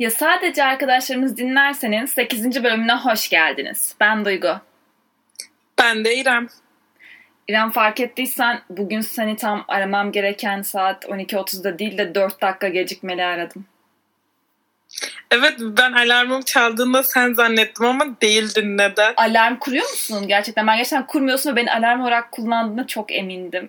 Ya sadece arkadaşlarımız dinlerseniz 8. bölümüne hoş geldiniz. Ben Duygu. Ben de İrem. İrem fark ettiysen bugün seni tam aramam gereken saat 12.30'da değil de 4 dakika gecikmeli aradım. Evet ben alarmım çaldığında sen zannettim ama değildin neden? Alarm kuruyor musun gerçekten? Ben gerçekten kurmuyorsun ve beni alarm olarak kullandığına çok emindim.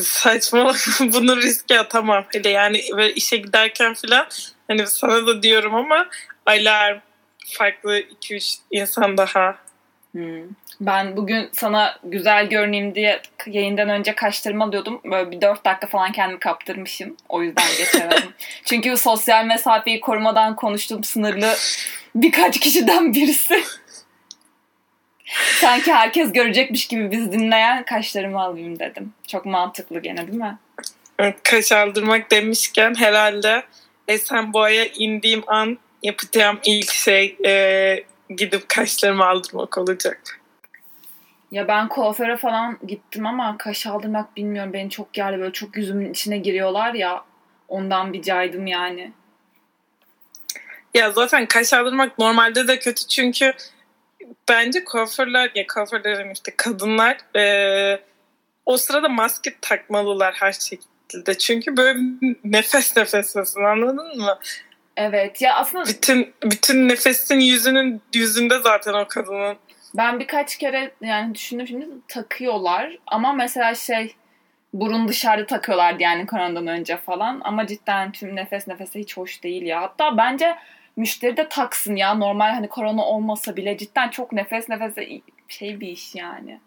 Saçma bunu riske atamam. Hele yani böyle işe giderken falan hani sana da diyorum ama alarm farklı 2-3 insan daha. Hmm. Ben bugün sana güzel görüneyim diye yayından önce kaşlarımı alıyordum. Böyle bir dört dakika falan kendimi kaptırmışım. O yüzden geçemedim. Çünkü sosyal mesafeyi korumadan konuştuğum sınırlı birkaç kişiden birisi. Sanki herkes görecekmiş gibi biz dinleyen kaşlarımı alayım dedim. Çok mantıklı gene değil mi? Kaş aldırmak demişken herhalde Esenboğa'ya indiğim an yapacağım ilk şey e, gidip kaşlarımı aldırmak olacak. Ya ben kuaföre falan gittim ama kaş aldırmak bilmiyorum. Beni çok geldi böyle çok yüzümün içine giriyorlar ya. Ondan bir caydım yani. Ya zaten kaş aldırmak normalde de kötü çünkü bence kuaförler ya kuaförlerin işte kadınlar e, o sırada maske takmalılar her şekilde. Çünkü böyle nefes nefesesin anladın mı? Evet ya aslında bütün bütün nefesin yüzünün yüzünde zaten o kadının. Ben birkaç kere yani düşündüm şimdi takıyorlar ama mesela şey burun dışarıda takıyorlardı yani koronadan önce falan ama cidden tüm nefes nefese hiç hoş değil ya. Hatta bence müşteri de taksın ya normal hani korona olmasa bile cidden çok nefes nefese şey bir iş yani.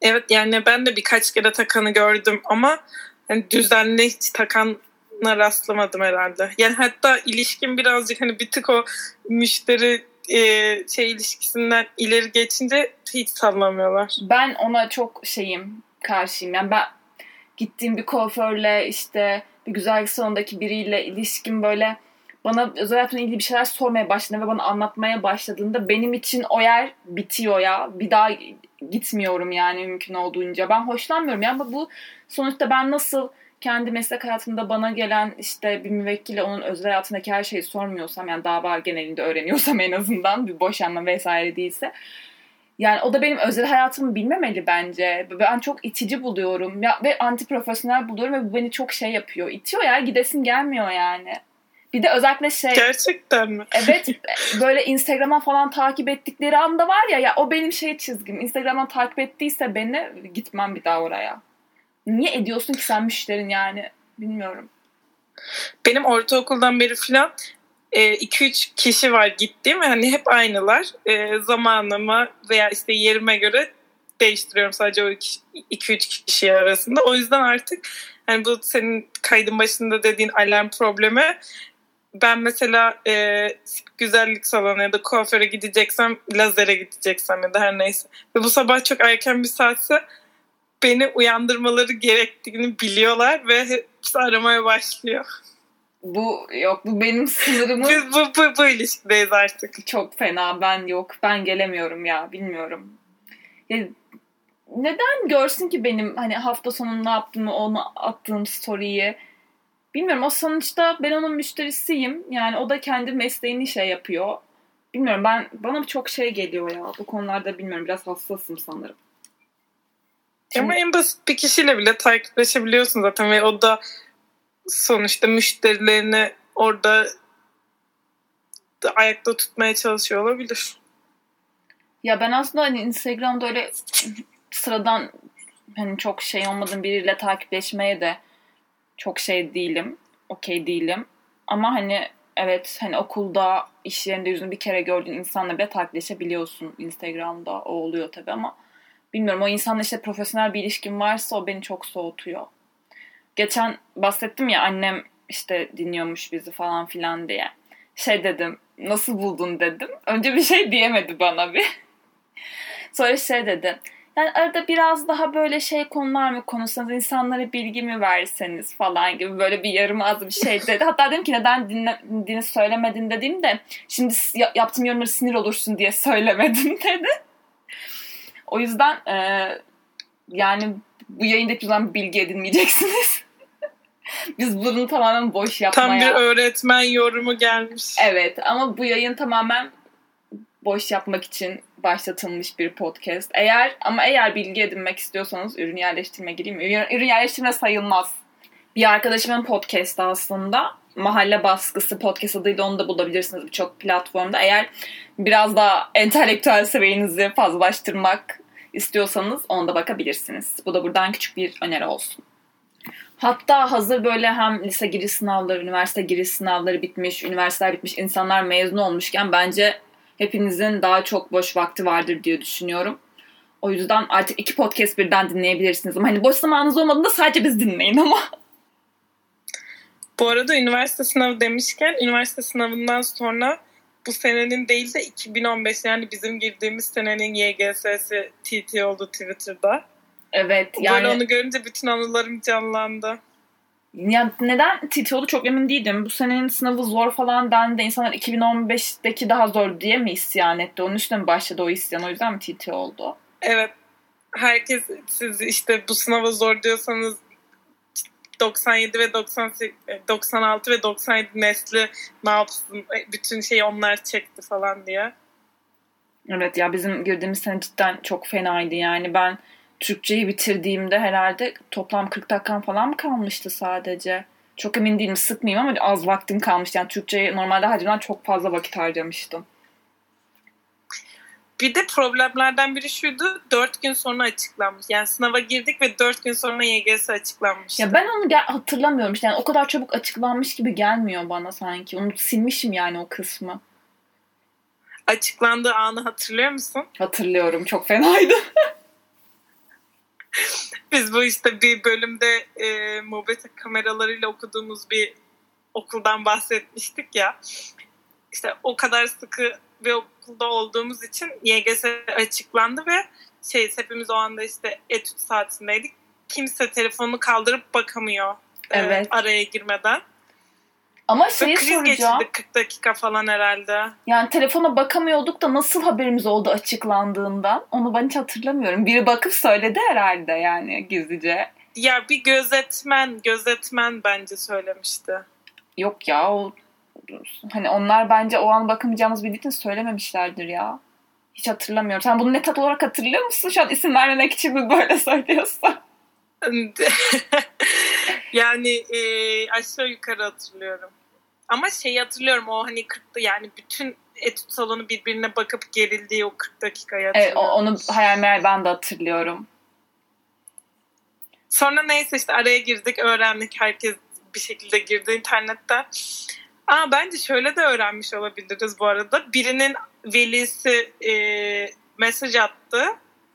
Evet yani ben de birkaç kere takanı gördüm ama hani düzenli hiç takan rastlamadım herhalde. Yani hatta ilişkin birazcık hani bir tık o müşteri e, şey ilişkisinden ileri geçince hiç sallamıyorlar. Ben ona çok şeyim karşıyım. Yani ben gittiğim bir kuaförle işte bir güzellik salonundaki biriyle ilişkim böyle bana özel hayatımla ilgili bir şeyler sormaya başladığında ve bana anlatmaya başladığında benim için o yer bitiyor ya. Bir daha gitmiyorum yani mümkün olduğunca. Ben hoşlanmıyorum ya ama bu sonuçta ben nasıl kendi meslek hayatımda bana gelen işte bir müvekkile onun özel hayatındaki her şeyi sormuyorsam yani dava genelinde öğreniyorsam en azından bir boşanma vesaire değilse yani o da benim özel hayatımı bilmemeli bence. Ben çok itici buluyorum ya, ve anti profesyonel buluyorum ve bu beni çok şey yapıyor. İtiyor ya gidesim gelmiyor yani. Bir de özellikle şey... Gerçekten mi? Evet böyle Instagram'a falan takip ettikleri anda var ya ya o benim şey çizgim. Instagram'dan takip ettiyse beni gitmem bir daha oraya. Niye ediyorsun ki sen müşterin yani? Bilmiyorum. Benim ortaokuldan beri falan 2-3 e, kişi var gittiğim hani hep aynılar. E, zamanıma veya işte yerime göre değiştiriyorum sadece o 2-3 kişi arasında. O yüzden artık hani bu senin kaydın başında dediğin alarm problemi ben mesela e, güzellik salonu ya da kuaföre gideceksem lazere gideceksem ya da her neyse ve bu sabah çok erken bir saatse beni uyandırmaları gerektiğini biliyorlar ve hepsi aramaya başlıyor. Bu yok bu benim sınırımı. Biz bu, bu, bu ilişkideyiz artık. Çok fena ben yok ben gelemiyorum ya bilmiyorum. Ya, neden görsün ki benim hani hafta sonu ne yaptığımı onu attığım story'yi. Bilmiyorum o sonuçta ben onun müşterisiyim. Yani o da kendi mesleğini şey yapıyor. Bilmiyorum ben bana çok şey geliyor ya. Bu konularda bilmiyorum biraz hassasım sanırım. Ama en basit bir kişiyle bile takipleşebiliyorsun zaten ve o da sonuçta müşterilerini orada da ayakta tutmaya çalışıyor olabilir. Ya ben aslında hani Instagram'da öyle sıradan hani çok şey olmadığım biriyle takipleşmeye de çok şey değilim. Okey değilim. Ama hani evet hani okulda iş yerinde yüzünü bir kere gördüğün insanla bile takipleşebiliyorsun Instagram'da. O oluyor tabii ama bilmiyorum o insanla işte profesyonel bir ilişkin varsa o beni çok soğutuyor. Geçen bahsettim ya annem işte dinliyormuş bizi falan filan diye. Şey dedim nasıl buldun dedim. Önce bir şey diyemedi bana bir. Sonra şey dedi. Yani arada biraz daha böyle şey konular mı konuşsanız, insanlara bilgi mi verseniz falan gibi böyle bir yarım az bir şey dedi. Hatta dedim ki neden dinlediğini söylemedin dediğimde şimdi yaptığım yorumları sinir olursun diye söylemedim dedi. O yüzden e, yani bu yayında hiçbir zaman bilgi edinmeyeceksiniz. Biz bunu tamamen boş yapmaya... Tam bir öğretmen yorumu gelmiş. Evet ama bu yayın tamamen boş yapmak için başlatılmış bir podcast. Eğer ama eğer bilgi edinmek istiyorsanız ürün yerleştirme gireyim ürün yerleştirme sayılmaz. Bir arkadaşımın podcast'ı aslında. Mahalle Baskısı podcast adıyla onu da bulabilirsiniz birçok platformda. Eğer biraz daha entelektüel seviyenizi fazlalaştırmak istiyorsanız onda bakabilirsiniz. Bu da buradan küçük bir öneri olsun. Hatta hazır böyle hem lise giriş sınavları, üniversite giriş sınavları bitmiş, üniversiteler bitmiş, insanlar mezun olmuşken bence hepinizin daha çok boş vakti vardır diye düşünüyorum. O yüzden artık iki podcast birden dinleyebilirsiniz. Ama hani boş zamanınız olmadığında sadece biz dinleyin ama. Bu arada üniversite sınavı demişken üniversite sınavından sonra bu senenin değil de 2015 yani bizim girdiğimiz senenin YGS'si TT oldu Twitter'da. Evet. Yani... Böyle onu görünce bütün anılarım canlandı. Ya neden TT oldu çok emin değilim. Bu senenin sınavı zor falan dendi. İnsanlar 2015'teki daha zor diye mi isyan etti? Onun üstüne mi başladı o isyan? O yüzden mi TT oldu? Evet. Herkes siz işte bu sınava zor diyorsanız 97 ve 98, 96 ve 97 nesli ne yapsın? E, bütün şeyi onlar çekti falan diye. Evet ya bizim girdiğimiz sene cidden çok fenaydı yani ben Türkçeyi bitirdiğimde herhalde toplam 40 dakikam falan mı kalmıştı sadece? Çok emin değilim sıkmayayım ama az vaktim kalmıştı. Yani Türkçeyi normalde harcadan çok fazla vakit harcamıştım. Bir de problemlerden biri şuydu. Dört gün sonra açıklanmış. Yani sınava girdik ve dört gün sonra YGS açıklanmış. Ya ben onu hatırlamıyorum. İşte yani o kadar çabuk açıklanmış gibi gelmiyor bana sanki. Onu silmişim yani o kısmı. Açıklandığı anı hatırlıyor musun? Hatırlıyorum. Çok fenaydı. Biz bu işte bir bölümde e, mobese kameralarıyla okuduğumuz bir okuldan bahsetmiştik ya. İşte o kadar sıkı bir okulda olduğumuz için YGS açıklandı ve şey hepimiz o anda işte etüt saatindeydik. Kimse telefonu kaldırıp bakamıyor e, evet. e, araya girmeden. Ama şeyi kriz soracağım. geçirdik 40 dakika falan herhalde. Yani telefona bakamıyorduk da nasıl haberimiz oldu açıklandığından? Onu ben hiç hatırlamıyorum. Biri bakıp söyledi herhalde yani gizlice. Ya bir gözetmen, gözetmen bence söylemişti. Yok ya o hani onlar bence o an bakamayacağımız bildiği için söylememişlerdir ya. Hiç hatırlamıyorum. Sen bunu net olarak hatırlıyor musun? Şu an isim vermemek için mi böyle söylüyorsun? yani e, aşağı yukarı hatırlıyorum. Ama şeyi hatırlıyorum o hani 40 yani bütün etüt salonu birbirine bakıp gerildiği o 40 dakikayı hatırlıyorum. Evet, onu hayal meyal ben de hatırlıyorum. Sonra neyse işte araya girdik öğrendik herkes bir şekilde girdi internetten. Aa, bence şöyle de öğrenmiş olabiliriz bu arada. Birinin velisi e, mesaj attı.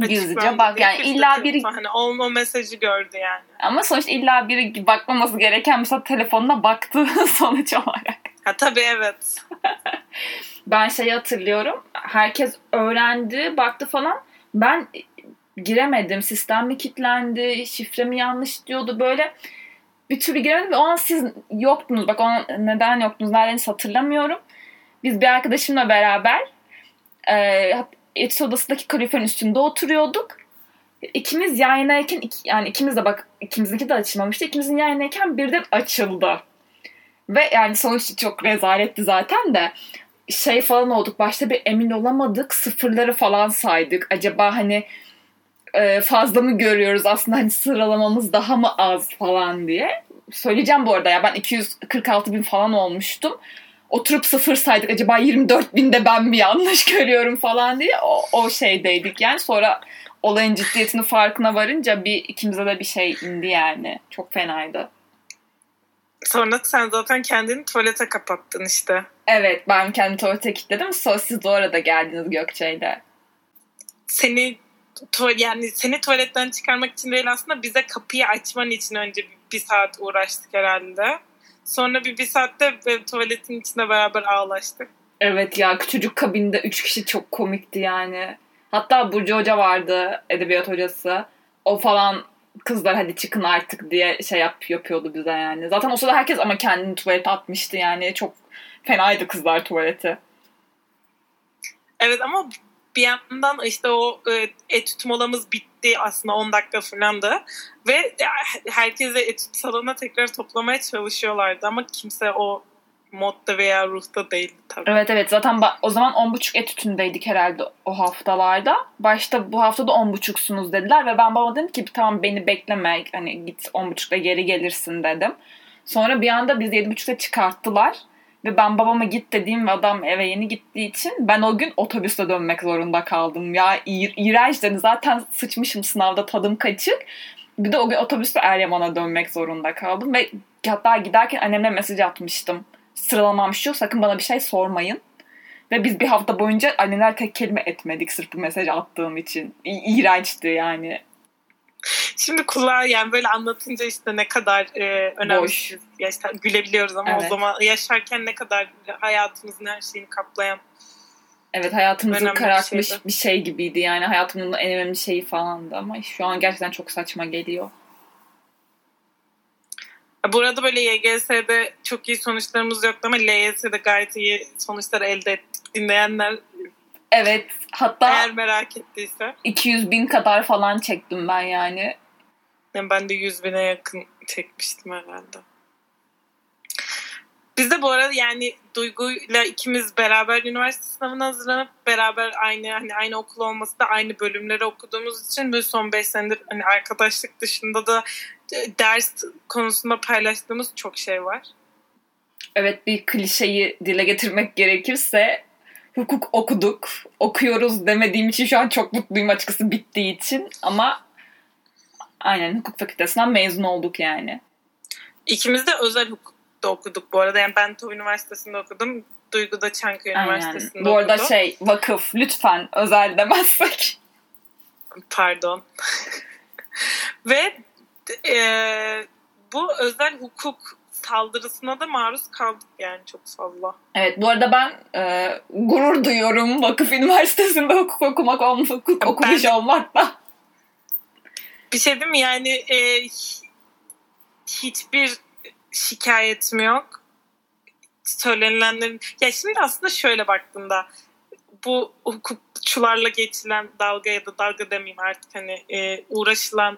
Gizlice bak yani illa biri... Hani o, o mesajı gördü yani. Ama sonuçta illa biri bakmaması gereken mesela telefonuna baktı sonuç olarak. Ha tabii evet. ben şeyi hatırlıyorum. Herkes öğrendi, baktı falan. Ben giremedim. Sistem mi kilitlendi, şifre mi yanlış diyordu böyle bir türlü giremedim ve o an siz yoktunuz. Bak o an neden yoktunuz, nereden hatırlamıyorum. Biz bir arkadaşımla beraber e, etüt odasındaki kaloriferin üstünde oturuyorduk. İkimiz yan yanayken, iki, yani ikimiz de bak ikimizinki de açılmamıştı. İkimizin yan yanayken birden açıldı. Ve yani sonuç çok rezaletti zaten de şey falan olduk. Başta bir emin olamadık. Sıfırları falan saydık. Acaba hani e, fazla mı görüyoruz aslında hani sıralamamız daha mı az falan diye. Söyleyeceğim bu arada ya ben 246 bin falan olmuştum. Oturup sıfır saydık acaba 24 binde ben mi yanlış görüyorum falan diye o, o şeydeydik yani. Sonra olayın ciddiyetini farkına varınca bir ikimize de bir şey indi yani. Çok fenaydı. Sonra sen zaten kendini tuvalete kapattın işte. Evet ben kendimi tuvalete kilitledim. Sonra siz de orada geldiniz Gökçe'yle. Seni yani seni tuvaletten çıkarmak için değil aslında bize kapıyı açman için önce bir saat uğraştık herhalde. Sonra bir, bir saatte tuvaletin içinde beraber ağlaştık. Evet ya küçücük kabinde üç kişi çok komikti yani. Hatta Burcu Hoca vardı edebiyat hocası. O falan kızlar hadi çıkın artık diye şey yap yapıyordu bize yani. Zaten o sırada herkes ama kendini tuvalete atmıştı yani. Çok fenaydı kızlar tuvaleti. Evet ama bir yandan işte o e, etüt molamız bitti aslında 10 dakika falan da ve herkese etüt salona tekrar toplamaya çalışıyorlardı ama kimse o modda veya ruhta değil tabii. Evet evet zaten o zaman 10.30 etütündeydik herhalde o haftalarda. Başta bu hafta da 10.30'sunuz dediler ve ben baba dedim ki tamam beni bekleme hani git 10.30'da geri gelirsin dedim. Sonra bir anda biz 7.30'da çıkarttılar. Ve ben babama git dediğim ve adam eve yeni gittiği için ben o gün otobüste dönmek zorunda kaldım. Ya iğ- iğrenç dedi. Zaten sıçmışım sınavda tadım kaçık. Bir de o gün otobüste Eryaman'a dönmek zorunda kaldım. Ve hatta giderken annemle mesaj atmıştım sıralamam şu sakın bana bir şey sormayın. Ve biz bir hafta boyunca anneler tek kelime etmedik sırf bu mesaj attığım için. İ- iğrençti yani. Şimdi kulağa yani böyle anlatınca işte ne kadar e, önemli. Boş. Ya işte gülebiliyoruz ama evet. o zaman yaşarken ne kadar hayatımızın her şeyini kaplayan Evet hayatımızı karartmış bir, bir şey gibiydi yani hayatımın en önemli şeyi falandı ama şu an gerçekten çok saçma geliyor. Burada böyle YGS'de çok iyi sonuçlarımız yoktu ama LYS'de gayet iyi sonuçlar elde ettik. Dinleyenler Evet hatta eğer merak ettiyse. 200 bin kadar falan çektim ben yani. Yani ben de 100 bine yakın çekmiştim herhalde. Biz de bu arada yani Duygu'yla ikimiz beraber üniversite sınavına hazırlanıp beraber aynı hani aynı okul olması da aynı bölümleri okuduğumuz için böyle son 5 senedir hani arkadaşlık dışında da ders konusunda paylaştığımız çok şey var. Evet bir klişeyi dile getirmek gerekirse hukuk okuduk. Okuyoruz demediğim için şu an çok mutluyum açıkçası bittiği için. Ama aynen hukuk fakültesinden mezun olduk yani. İkimiz de özel hukukta okuduk bu arada. Yani ben TOV Üniversitesi'nde okudum. Duygu da Çankaya aynen. Üniversitesi'nde Bu arada okudu. şey vakıf lütfen özel demezsek. Pardon. Ve e, bu özel hukuk saldırısına da maruz kaldık yani çok fazla. Evet bu arada ben e, gurur duyuyorum Vakıf Üniversitesi'nde hukuk okumak hukuk okumuş ben, olmakla. Bir şey değil mi yani e, hiçbir şikayetim yok. Söylenilenlerin ya şimdi aslında şöyle baktığımda bu hukukçularla geçilen dalga ya da dalga demeyeyim artık hani e, uğraşılan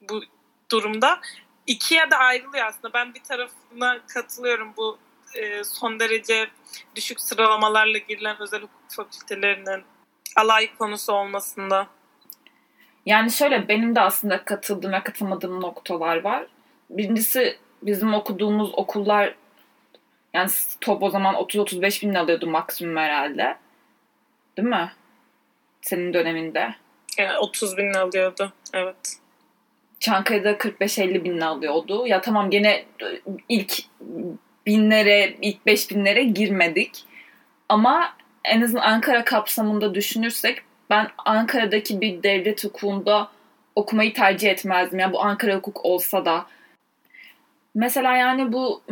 bu durumda ikiye de ayrılıyor aslında. Ben bir tarafına katılıyorum bu e, son derece düşük sıralamalarla girilen özel hukuk fakültelerinin alay konusu olmasında. Yani şöyle benim de aslında katıldığım ve katılmadığım noktalar var. Birincisi bizim okuduğumuz okullar yani top o zaman 30-35 bin alıyordu maksimum herhalde. Değil mi? Senin döneminde. Yani 30 bin alıyordu. Evet. Çankaya'da 45-50 bin alıyordu. Ya tamam gene ilk binlere, ilk beş binlere girmedik. Ama en azından Ankara kapsamında düşünürsek ben Ankara'daki bir devlet hukukunda okumayı tercih etmezdim. Yani bu Ankara hukuk olsa da. Mesela yani bu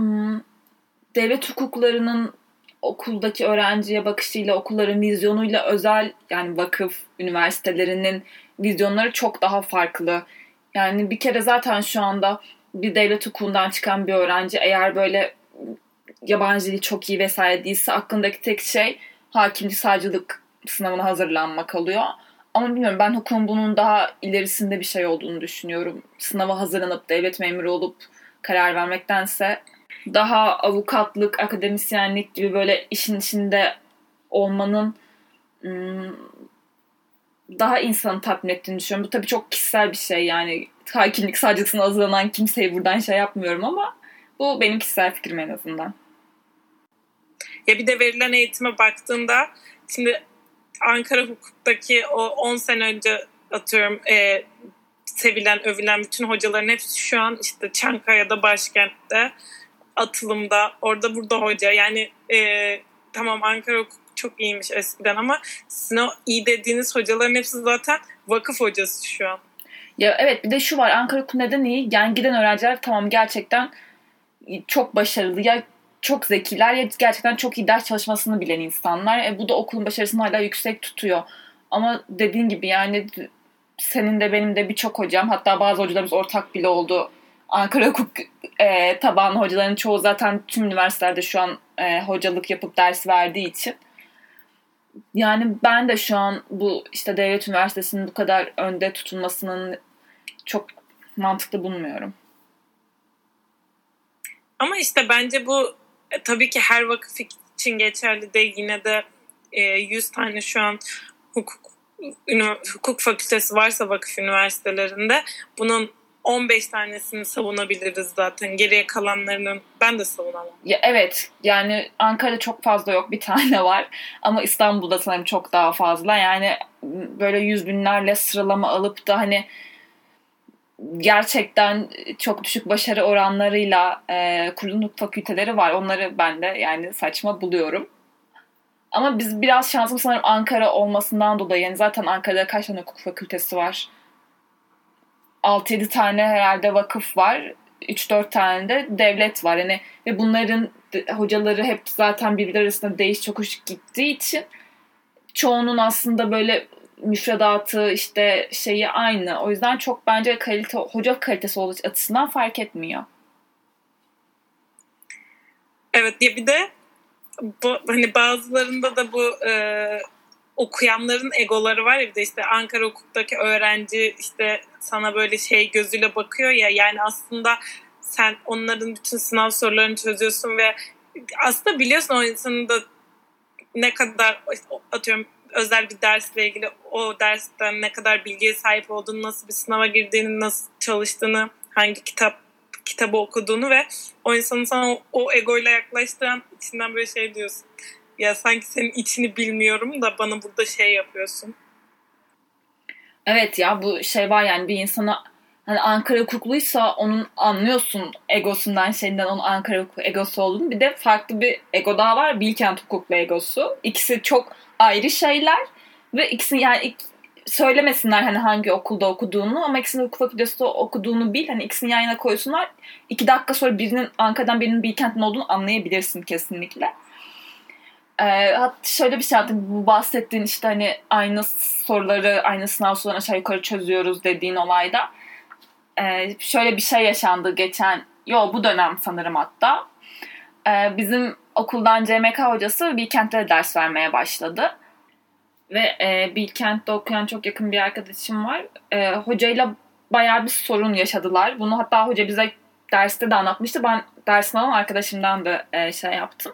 devlet hukuklarının okuldaki öğrenciye bakışıyla, okulların vizyonuyla özel yani vakıf üniversitelerinin vizyonları çok daha farklı. Yani bir kere zaten şu anda bir devlet hukukundan çıkan bir öğrenci eğer böyle yabancı dil çok iyi vesaire değilse aklındaki tek şey hakimlik savcılık sınavına hazırlanmak oluyor. Ama bilmiyorum ben hukukun bunun daha ilerisinde bir şey olduğunu düşünüyorum. Sınava hazırlanıp devlet memuru olup karar vermektense daha avukatlık, akademisyenlik gibi böyle işin içinde olmanın daha insanı tatmin ettiğini düşünüyorum. Bu tabii çok kişisel bir şey yani. Hakimlik savcılığına hazırlanan kimseyi buradan şey yapmıyorum ama bu benim kişisel fikrim en azından. Ya bir de verilen eğitime baktığında şimdi Ankara hukuktaki o 10 sene önce atıyorum e, sevilen, övülen bütün hocaların hepsi şu an işte Çankaya'da başkentte atılımda orada burada hoca yani e, tamam Ankara hukuk çok iyiymiş eskiden ama sizin o iyi dediğiniz hocaların hepsi zaten vakıf hocası şu an. Ya evet bir de şu var Ankara Hukuk neden iyi? Yani giden öğrenciler tamam gerçekten çok başarılı ya çok zekiler ya gerçekten çok iyi ders çalışmasını bilen insanlar. E, bu da okulun başarısını hala yüksek tutuyor. Ama dediğin gibi yani senin de benim de birçok hocam hatta bazı hocalarımız ortak bile oldu. Ankara Hukuk e, tabanlı hocaların çoğu zaten tüm üniversitelerde şu an e, hocalık yapıp ders verdiği için yani ben de şu an bu işte devlet üniversitesinin bu kadar önde tutulmasının çok mantıklı bulmuyorum. Ama işte bence bu e, tabii ki her vakıf için geçerli değil. Yine de e, 100 tane şu an hukuk hukuk fakültesi varsa vakıf üniversitelerinde bunun 15 tanesini savunabiliriz zaten. Geriye kalanlarının ben de savunamam. Ya evet yani Ankara'da çok fazla yok bir tane var ama İstanbul'da sanırım çok daha fazla. Yani böyle yüz binlerle sıralama alıp da hani gerçekten çok düşük başarı oranlarıyla e, kurulan fakülteleri var. Onları ben de yani saçma buluyorum. Ama biz biraz şansım sanırım Ankara olmasından dolayı. Yani zaten Ankara'da kaç tane hukuk fakültesi var? 6-7 tane herhalde vakıf var. 3-4 tane de devlet var. Yani ve bunların hocaları hep zaten birbirleri arasında değiş çok hoş gittiği için çoğunun aslında böyle müfredatı işte şeyi aynı. O yüzden çok bence kalite hoca kalitesi olduğu açısından fark etmiyor. Evet ya bir de bu hani bazılarında da bu e, okuyanların egoları var ya bir de işte Ankara Hukuk'taki öğrenci işte sana böyle şey gözüyle bakıyor ya yani aslında sen onların bütün sınav sorularını çözüyorsun ve aslında biliyorsun o insanın da ne kadar atıyorum özel bir dersle ilgili o dersten ne kadar bilgiye sahip olduğunu, nasıl bir sınava girdiğini, nasıl çalıştığını, hangi kitap kitabı okuduğunu ve o insanın sana o, o egoyla yaklaştıran içinden böyle şey diyorsun. Ya sanki senin içini bilmiyorum da bana burada şey yapıyorsun. Evet ya bu şey var yani bir insana hani Ankara hukukluysa onun anlıyorsun egosundan şeyinden onun Ankara hukuk egosu olduğunu. Bir de farklı bir ego daha var. Bilkent hukuklu egosu. İkisi çok ayrı şeyler ve ikisini yani söylemesinler hani hangi okulda okuduğunu ama ikisinin hukuk fakültesi okuduğunu bil. Hani ikisini yan yana koysunlar. İki dakika sonra birinin Ankara'dan birinin Bilkent'in olduğunu anlayabilirsin kesinlikle. Ee, hatta şöyle bir şey yaptım. Bu bahsettiğin işte hani aynı soruları, aynı sınav sorularını aşağı yukarı çözüyoruz dediğin olayda. Ee, şöyle bir şey yaşandı geçen, yo bu dönem sanırım hatta. Ee, bizim okuldan CMK hocası Bilkent'te ders vermeye başladı. Ve e, Bilkent'te okuyan çok yakın bir arkadaşım var. E, hocayla bayağı bir sorun yaşadılar. Bunu hatta hoca bize derste de anlatmıştı. Ben dersin alan arkadaşımdan da e, şey yaptım.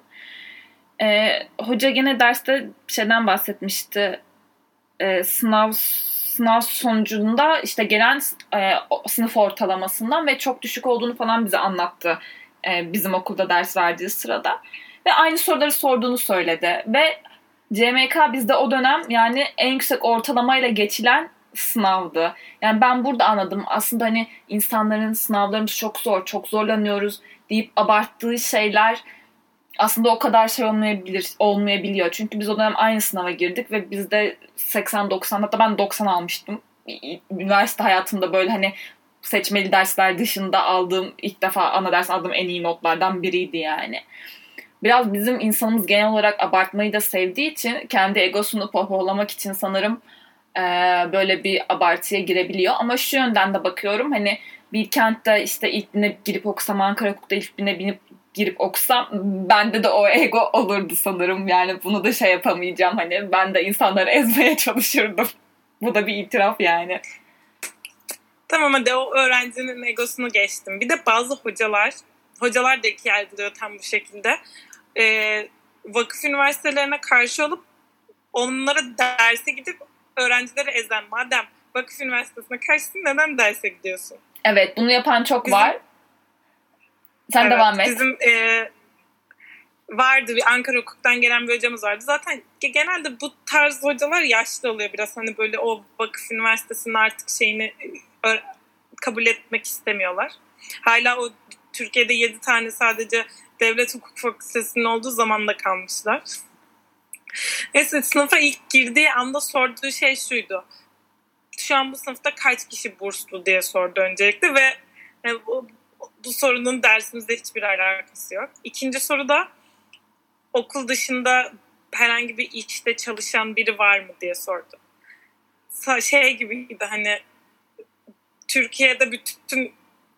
E, hoca gene derste şeyden bahsetmişti. E, sınav sınav sonucunda işte gelen e, sınıf ortalamasından ve çok düşük olduğunu falan bize anlattı. E, bizim okulda ders verdiği sırada. Ve aynı soruları sorduğunu söyledi. Ve CMK bizde o dönem yani en yüksek ortalamayla geçilen sınavdı. Yani ben burada anladım. Aslında hani insanların sınavlarımız çok zor, çok zorlanıyoruz deyip abarttığı şeyler aslında o kadar şey olmayabilir, olmayabiliyor. Çünkü biz o dönem aynı sınava girdik ve bizde 80-90 hatta ben 90 almıştım. Üniversite hayatımda böyle hani seçmeli dersler dışında aldığım ilk defa ana ders aldığım en iyi notlardan biriydi yani biraz bizim insanımız genel olarak abartmayı da sevdiği için kendi egosunu pohpohlamak için sanırım e, böyle bir abartıya girebiliyor. Ama şu yönden de bakıyorum hani bir kentte işte ilk bine girip okusam Ankara Hukuk'ta ilk bine binip girip okusam bende de o ego olurdu sanırım. Yani bunu da şey yapamayacağım hani ben de insanları ezmeye çalışırdım. Bu da bir itiraf yani. Tamam hadi o öğrencinin egosunu geçtim. Bir de bazı hocalar, hocalar da ikiye ayrılıyor tam bu şekilde e, vakıf üniversitelerine karşı olup onlara derse gidip öğrencileri ezen madem vakıf üniversitesine karşısın neden derse gidiyorsun? Evet bunu yapan çok bizim, var. Sen evet, devam et. Bizim e, vardı bir Ankara Hukuk'tan gelen bir hocamız vardı. Zaten genelde bu tarz hocalar yaşlı oluyor biraz. Hani böyle o vakıf üniversitesinin artık şeyini e, kabul etmek istemiyorlar. Hala o Türkiye'de 7 tane sadece devlet hukuk fakültesinin olduğu zamanda kalmışlar. Neyse sınıfa ilk girdiği anda sorduğu şey şuydu. Şu an bu sınıfta kaç kişi burslu diye sordu öncelikle ve yani bu, sorunun dersimizde hiçbir alakası yok. İkinci soru da okul dışında herhangi bir işte çalışan biri var mı diye sordu. Şey gibiydi hani Türkiye'de bütün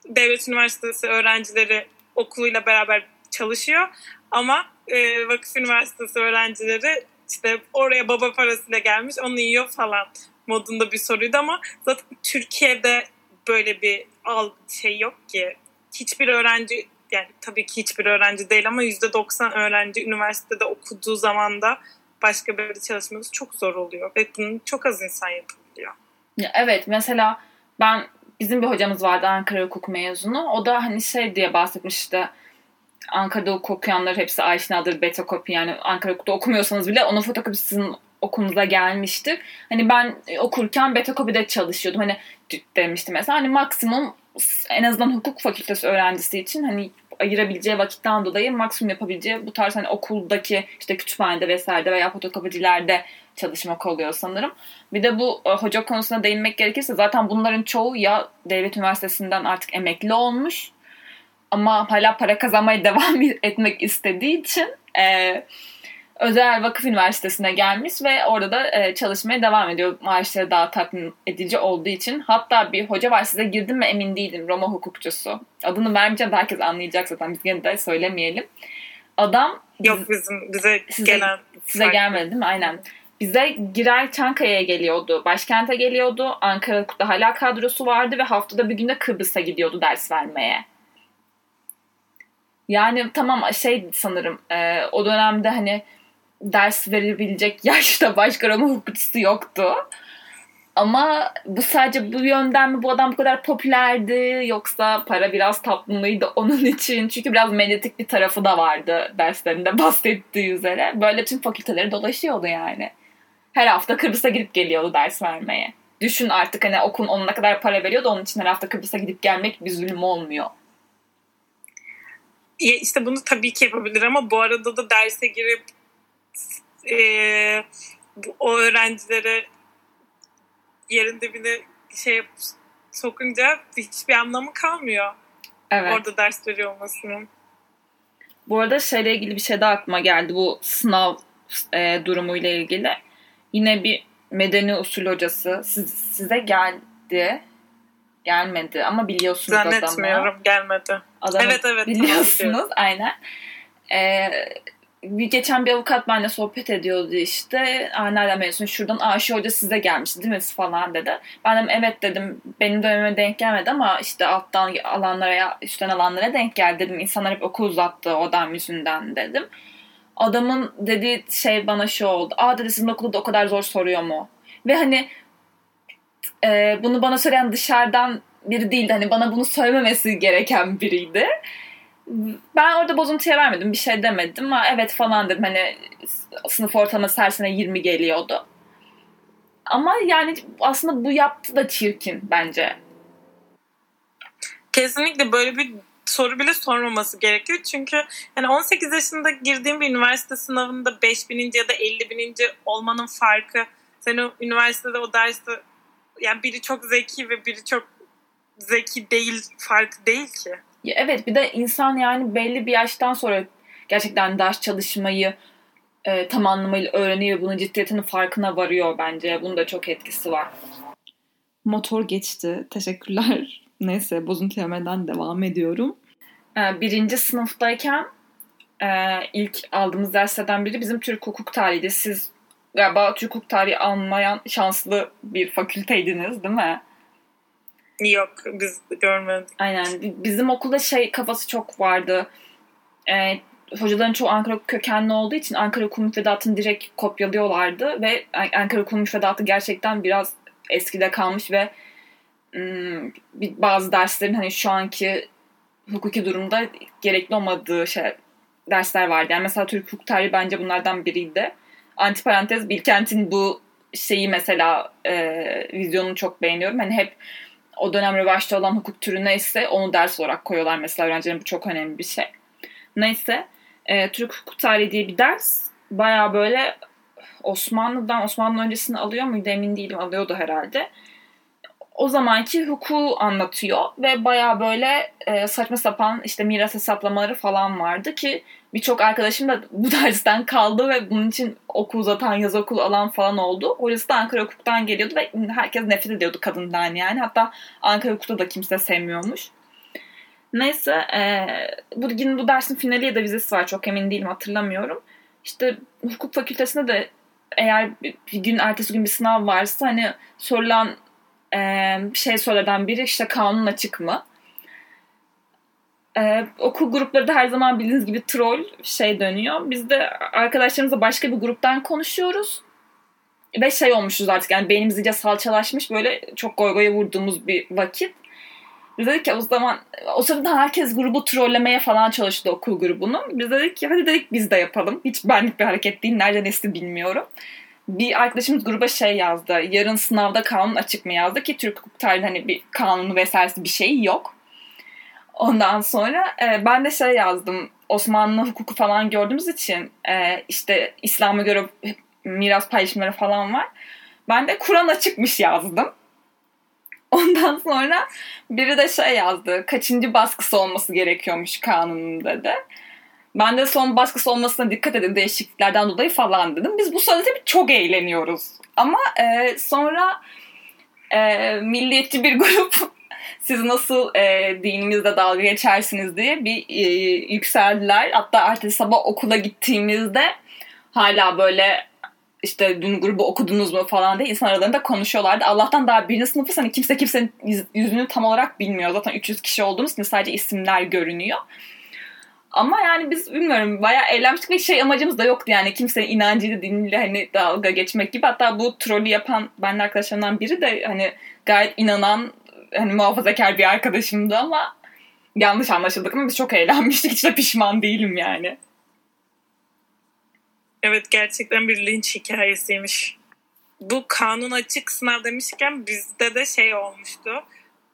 devlet üniversitesi öğrencileri okuluyla beraber çalışıyor ama e, vakıf üniversitesi öğrencileri işte oraya baba parasıyla gelmiş onu yiyor falan modunda bir soruydu ama zaten Türkiye'de böyle bir al şey yok ki. Hiçbir öğrenci yani tabii ki hiçbir öğrenci değil ama %90 öğrenci üniversitede okuduğu zaman da başka bir çalışması çok zor oluyor ve bunu çok az insan yapabiliyor. Ya evet mesela ben bizim bir hocamız vardı Ankara hukuk mezunu. O da hani şey diye bahsetmişti. Ankara'da okuyanlar hepsi aşinadır beta kopi yani Ankara hukukta okumuyorsanız bile onun fotokopisi sizin okulunuza gelmiştir. Hani ben okurken beta kopide çalışıyordum. Hani demiştim mesela hani maksimum en azından hukuk fakültesi öğrencisi için hani ayırabileceği vakitten dolayı maksimum yapabileceği bu tarz hani okuldaki işte kütüphanede vesairede veya fotokopicilerde çalışmak oluyor sanırım. Bir de bu e, hoca konusuna değinmek gerekirse zaten bunların çoğu ya devlet üniversitesinden artık emekli olmuş ama hala para kazanmaya devam etmek istediği için e, özel vakıf üniversitesine gelmiş ve orada da e, çalışmaya devam ediyor. Maaşları daha tatmin edici olduğu için. Hatta bir hoca var size girdim mi emin değilim. Roma hukukçusu. Adını vermeyeceğim herkes anlayacak zaten. Biz gene de söylemeyelim. Adam Yok bizim bize size, gelen size gelmedi değil mi? Aynen. Bize Giray Çankaya'ya geliyordu. Başkente geliyordu. Ankara'da hala kadrosu vardı ve haftada bir günde Kıbrıs'a gidiyordu ders vermeye. Yani tamam şey sanırım e, o dönemde hani ders verebilecek yaşta başka Roma hukukçusu yoktu. Ama bu sadece bu yönden mi bu adam bu kadar popülerdi yoksa para biraz tatlılıydı onun için. Çünkü biraz medyatik bir tarafı da vardı derslerinde bahsettiği üzere. Böyle tüm fakülteleri dolaşıyordu yani. Her hafta Kıbrıs'a gidip geliyordu ders vermeye. Düşün artık hani okul onuna kadar para veriyordu onun için her hafta Kıbrıs'a gidip gelmek bir zulüm olmuyor. İşte bunu tabii ki yapabilir ama bu arada da derse girip e, o öğrencilere yerin dibine şey sokunca hiçbir anlamı kalmıyor. Evet. Orada ders veriyor olmasının. Bu arada şeyle ilgili bir şey daha aklıma geldi. Bu sınav e, durumuyla ilgili. Yine bir medeni usul hocası siz, size geldi. Gelmedi ama biliyorsunuz adamı. Zannetmiyorum gelmedi. Adamı evet evet. Biliyorsunuz aynen. Ee, bir geçen bir avukat benimle sohbet ediyordu işte. Aa, nereden mezun? Şuradan aa şu hoca size gelmişti değil mi falan dedi. Ben dedim evet dedim. Benim dönemime denk gelmedi ama işte alttan alanlara ya üstten alanlara denk geldi dedim. İnsanlar hep okul uzattı odam yüzünden dedim. Adamın dediği şey bana şu oldu. Aa dedi sizin okulda o kadar zor soruyor mu? Ve hani e, bunu bana söyleyen dışarıdan biri değildi. Hani bana bunu söylememesi gereken biriydi ben orada bozuntuya vermedim. Bir şey demedim ama evet falan dedim. Hani sınıf ortalaması her sene 20 geliyordu. Ama yani aslında bu yaptı da çirkin bence. Kesinlikle böyle bir soru bile sormaması gerekiyor. Çünkü yani 18 yaşında girdiğim bir üniversite sınavında 5000. ya da 50.000. olmanın farkı sen üniversitede o derste yani biri çok zeki ve biri çok zeki değil farkı değil ki. Ya evet bir de insan yani belli bir yaştan sonra gerçekten ders çalışmayı e, tam anlamıyla öğreniyor bunun ciddiyetinin farkına varıyor bence. Bunun da çok etkisi var. Motor geçti. Teşekkürler. Neyse bozuntu yemeden devam ediyorum. E, birinci sınıftayken e, ilk aldığımız derslerden biri bizim Türk hukuk tarihiydi. Siz galiba Türk hukuk tarihi almayan şanslı bir fakülteydiniz değil mi? Yok biz görmedik. Aynen. Bizim okulda şey kafası çok vardı. Ee, hocaların çoğu Ankara kökenli olduğu için Ankara Okul Müfredatı'nı direkt kopyalıyorlardı ve Ankara Okul Müfredatı gerçekten biraz eskide kalmış ve bazı derslerin hani şu anki hukuki durumda gerekli olmadığı şey dersler vardı. Yani mesela Türk hukuk tarihi bence bunlardan biriydi. Antiparantez Bilkent'in bu şeyi mesela e, vizyonunu çok beğeniyorum. Hani hep o dönem revaçta olan hukuk türü neyse onu ders olarak koyuyorlar mesela öğrencilerin bu çok önemli bir şey. Neyse e, Türk hukuk tarihi diye bir ders baya böyle Osmanlı'dan Osmanlı öncesini alıyor muydu emin değilim alıyordu herhalde. O zamanki hukuku anlatıyor ve baya böyle e, saçma sapan işte miras hesaplamaları falan vardı ki birçok arkadaşım da bu dersten kaldı ve bunun için okul uzatan, yaz okulu alan falan oldu. Orası da Ankara Hukuk'tan geliyordu ve herkes nefret ediyordu kadından yani. Hatta Ankara Hukuk'ta da kimse sevmiyormuş. Neyse e, bu, yine bu dersin finali ya da vizesi var çok emin değilim hatırlamıyorum. İşte hukuk fakültesinde de eğer bir gün ertesi gün bir sınav varsa hani sorulan e, şey sorulardan biri işte kanun açık mı? Ee, okul grupları da her zaman bildiğiniz gibi troll şey dönüyor. Biz de arkadaşlarımızla başka bir gruptan konuşuyoruz. Ve şey olmuşuz artık yani beynimiz iyice salçalaşmış böyle çok goy goya vurduğumuz bir vakit. Biz dedik ki o zaman o sırada herkes grubu trollemeye falan çalıştı okul grubunu. Biz dedik ki hadi dedik biz de yapalım. Hiç benlik bir hareket değil. Nereden esti bilmiyorum. Bir arkadaşımız gruba şey yazdı. Yarın sınavda kanun açık mı yazdı ki Türk hukuk tarihinde hani bir kanunu vesairesi bir şey yok. Ondan sonra e, ben de şey yazdım. Osmanlı hukuku falan gördüğümüz için e, işte İslam'a göre miras paylaşımları falan var. Ben de Kur'an açıkmış yazdım. Ondan sonra biri de şey yazdı. Kaçıncı baskısı olması gerekiyormuş kanunun dedi. Ben de son baskısı olmasına dikkat edin değişikliklerden dolayı falan dedim. Biz bu sırada tabii çok eğleniyoruz. Ama e, sonra e, milliyetçi bir grup siz nasıl e, dinimizde dalga geçersiniz diye bir e, yükseldiler. Hatta ertesi sabah okula gittiğimizde hala böyle işte dün grubu okudunuz mu falan diye insan aralarında konuşuyorlardı. Allah'tan daha birinci sınıfı hani kimse kimsenin yüzünü tam olarak bilmiyor. Zaten 300 kişi olduğumuz için sadece isimler görünüyor. Ama yani biz bilmiyorum bayağı eğlenmiştik ve şey amacımız da yoktu yani kimsenin inancıyla diniyle hani dalga geçmek gibi. Hatta bu trolü yapan ben arkadaşlarımdan biri de hani gayet inanan hani muhafazakar bir arkadaşımdı ama yanlış anlaşıldık ama biz çok eğlenmiştik. Hiç de pişman değilim yani. Evet gerçekten bir linç hikayesiymiş. Bu kanun açık sınav demişken bizde de şey olmuştu.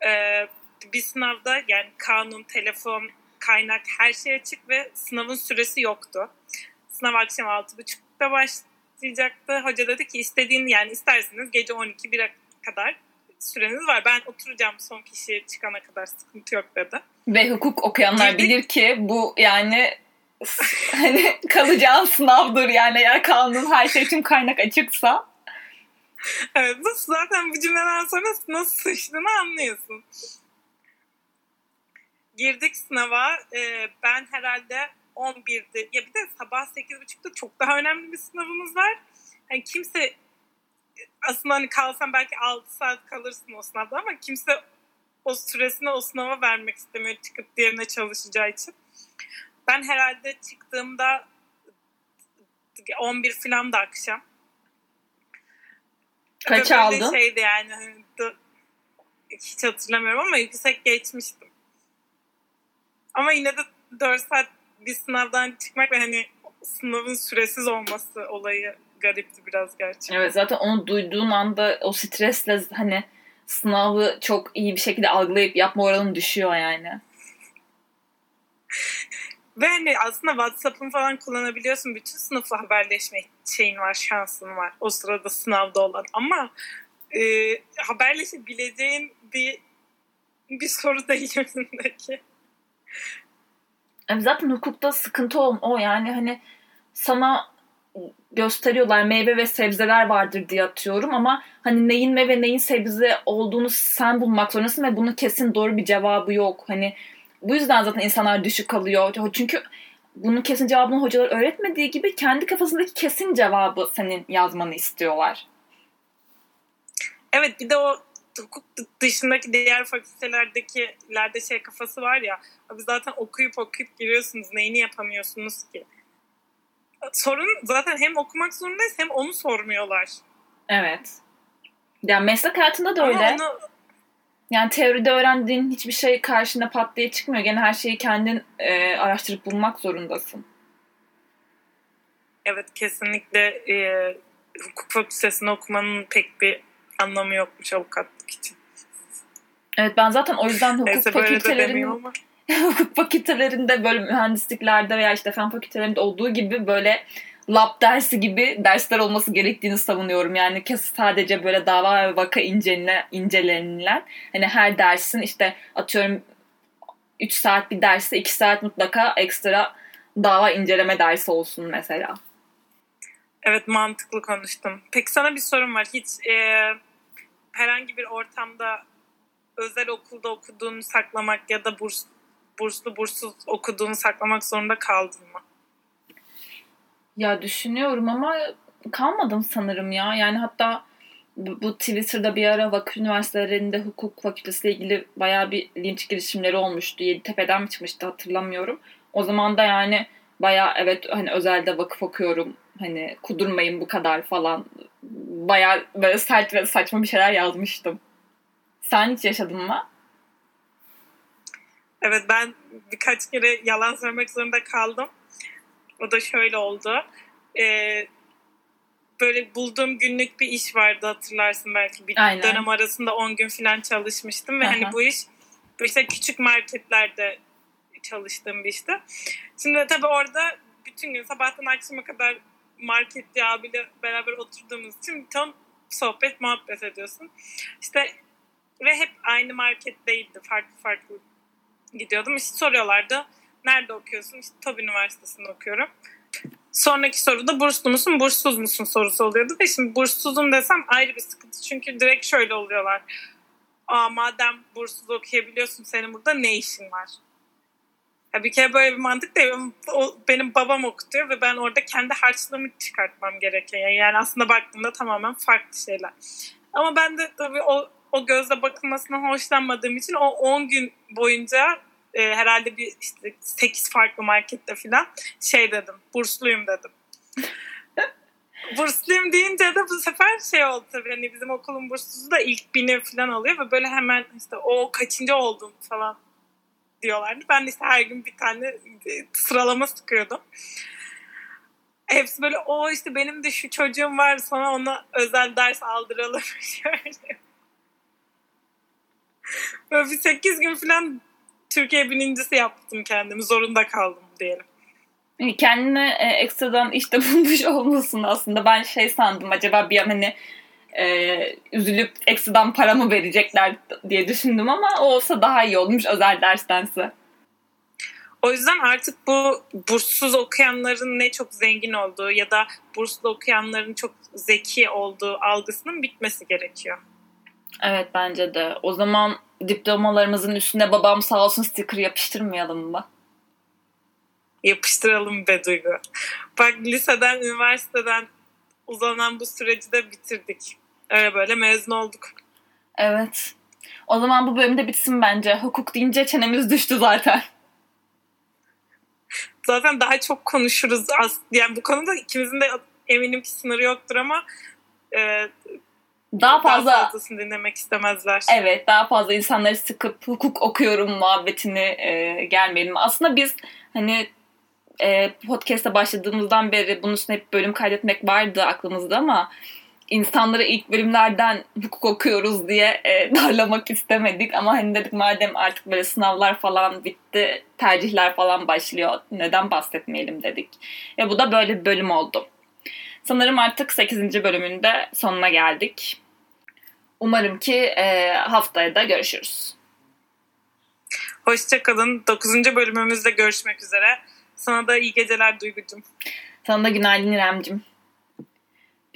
Ee, bir sınavda yani kanun, telefon, kaynak her şey açık ve sınavın süresi yoktu. Sınav akşam 6.30'da başlayacaktı. Hoca dedi ki istediğin yani isterseniz gece 12-1'e kadar süreniz var. Ben oturacağım son kişi çıkana kadar sıkıntı yok dedi. Ve hukuk okuyanlar Girdik. bilir ki bu yani hani kalacağın sınavdır yani eğer kanun her şey tüm kaynak açıksa. Evet bu zaten bu cümleden sonra nasıl sıçtığını anlıyorsun. Girdik sınava. Ee, ben herhalde 11'de ya bir de sabah 8.30'da çok daha önemli bir sınavımız var. Yani kimse aslında hani kalsam belki 6 saat kalırsın o sınavda ama kimse o süresini o sınava vermek istemiyor çıkıp diğerine çalışacağı için. Ben herhalde çıktığımda 11 falan da akşam. Kaç Ve aldın? Şeydi yani hani hiç hatırlamıyorum ama yüksek geçmiştim. Ama yine de 4 saat bir sınavdan çıkmak ve hani sınavın süresiz olması olayı garipti biraz gerçekten. Evet zaten onu duyduğun anda o stresle hani sınavı çok iyi bir şekilde algılayıp yapma oranın düşüyor yani. Ve hani aslında WhatsApp'ın falan kullanabiliyorsun. Bütün sınıfla haberleşme şeyin var, şansın var. O sırada sınavda olan. Ama e, haberleşebileceğin bir bir soru değil önündeki. Zaten hukukta sıkıntı o, o yani hani sana gösteriyorlar meyve ve sebzeler vardır diye atıyorum ama hani neyin meyve neyin sebze olduğunu sen bulmak zorundasın ve bunun kesin doğru bir cevabı yok. Hani bu yüzden zaten insanlar düşük kalıyor. Çünkü bunun kesin cevabını hocalar öğretmediği gibi kendi kafasındaki kesin cevabı senin yazmanı istiyorlar. Evet bir de o hukuk dışındaki diğer fakültelerdekilerde şey kafası var ya abi zaten okuyup okuyup giriyorsunuz neyini yapamıyorsunuz ki? Sorun zaten hem okumak zorundayız hem onu sormuyorlar. Evet. Yani meslek hayatında da öyle. Onu, yani teoride öğrendiğin hiçbir şey karşında pat diye çıkmıyor. Gene her şeyi kendin e, araştırıp bulmak zorundasın. Evet kesinlikle e, hukuk fakültesini okumanın pek bir anlamı yokmuş avukatlık için. Evet ben zaten o yüzden hukuk Neyse, fakültelerinin hukuk fakültelerinde böyle mühendisliklerde veya işte fen fakültelerinde olduğu gibi böyle lab dersi gibi dersler olması gerektiğini savunuyorum. Yani kes sadece böyle dava ve vaka incelene, incelenilen hani her dersin işte atıyorum 3 saat bir derste 2 saat mutlaka ekstra dava inceleme dersi olsun mesela. Evet mantıklı konuştum. Peki sana bir sorum var. Hiç e, herhangi bir ortamda özel okulda okuduğunu saklamak ya da burs burslu burssuz okuduğunu saklamak zorunda kaldın mı? Ya düşünüyorum ama kalmadım sanırım ya. Yani hatta bu, bu Twitter'da bir ara vakıf üniversitelerinde hukuk fakültesiyle ilgili bayağı bir linç girişimleri olmuştu. Yeditepe'den mi çıkmıştı hatırlamıyorum. O zaman da yani bayağı evet hani özelde vakıf okuyorum. Hani kudurmayın bu kadar falan. Bayağı böyle sert ve saçma bir şeyler yazmıştım. Sen hiç yaşadın mı? Evet ben birkaç kere yalan söylemek zorunda kaldım. O da şöyle oldu. Ee, böyle bulduğum günlük bir iş vardı hatırlarsın belki. Bir Aynen. dönem arasında 10 gün falan çalışmıştım ve Aha. hani bu iş işte küçük marketlerde çalıştığım bir işti. Şimdi tabii orada bütün gün sabahtan akşama kadar marketçi abiyle beraber oturduğumuz için tam sohbet muhabbet ediyorsun. İşte ve hep aynı market değildi. Farklı farklı gidiyordum. İşte soruyorlardı. Nerede okuyorsun? İşte TOB Üniversitesi'nde okuyorum. Sonraki soruda burslu musun, burssuz musun sorusu oluyordu. Ve şimdi burssuzum desem ayrı bir sıkıntı. Çünkü direkt şöyle oluyorlar. Aa madem burssuz okuyabiliyorsun senin burada ne işin var? Ya bir kere böyle bir mantık değil. Benim babam okutuyor ve ben orada kendi harçlığımı çıkartmam gerekiyor. Yani aslında baktığımda tamamen farklı şeyler. Ama ben de tabii o, o gözle bakılmasından hoşlanmadığım için o 10 gün boyunca e, herhalde bir işte 8 farklı markette falan şey dedim. Bursluyum dedim. bursluyum deyince de bu sefer şey oldu tabii hani bizim okulun burslusu da ilk bini falan alıyor ve böyle hemen işte o kaçıncı oldun falan diyorlardı. Ben de işte her gün bir tane e, sıralama sıkıyordum. Hepsi böyle o işte benim de şu çocuğum var sana ona özel ders aldıralım. böyle bir 8 gün falan Türkiye birincisi yaptım kendimi. Zorunda kaldım diyelim. Kendine e, ekstradan işte bulmuş olmasın aslında. Ben şey sandım acaba bir an hani e, üzülüp ekstradan para mı verecekler diye düşündüm ama o olsa daha iyi olmuş özel derstense. O yüzden artık bu burssuz okuyanların ne çok zengin olduğu ya da burslu okuyanların çok zeki olduğu algısının bitmesi gerekiyor. Evet bence de. O zaman diplomalarımızın üstüne babam sağ olsun sticker yapıştırmayalım mı? Yapıştıralım be Duygu. Bak liseden, üniversiteden uzanan bu süreci de bitirdik. Öyle böyle mezun olduk. Evet. O zaman bu bölümde bitsin bence. Hukuk deyince çenemiz düştü zaten. Zaten daha çok konuşuruz. Yani bu konuda ikimizin de eminim ki sınırı yoktur ama e, daha fazla daha fazlasını dinlemek istemezler. Evet daha fazla insanları sıkıp hukuk okuyorum muhabbetini e, gelmeyelim. Aslında biz hani e, podcast'a başladığımızdan beri bunun üstüne hep bölüm kaydetmek vardı aklımızda ama insanları ilk bölümlerden hukuk okuyoruz diye e, darlamak istemedik ama hani dedik madem artık böyle sınavlar falan bitti tercihler falan başlıyor neden bahsetmeyelim dedik. Ve bu da böyle bir bölüm oldu. Sanırım artık 8. bölümünde sonuna geldik. Umarım ki e, haftaya da görüşürüz. Hoşçakalın. 9. bölümümüzde görüşmek üzere. Sana da iyi geceler Duygucum. Sana da günaydın İremcim.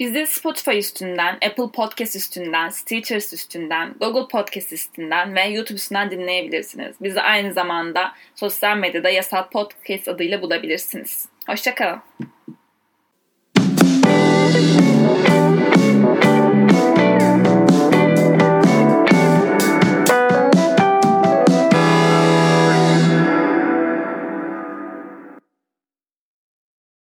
Bizi Spotify üstünden, Apple Podcast üstünden, Stitcher üstünden, Google Podcast üstünden ve YouTube üstünden dinleyebilirsiniz. Bizi aynı zamanda sosyal medyada Yasal Podcast adıyla bulabilirsiniz. Hoşçakalın.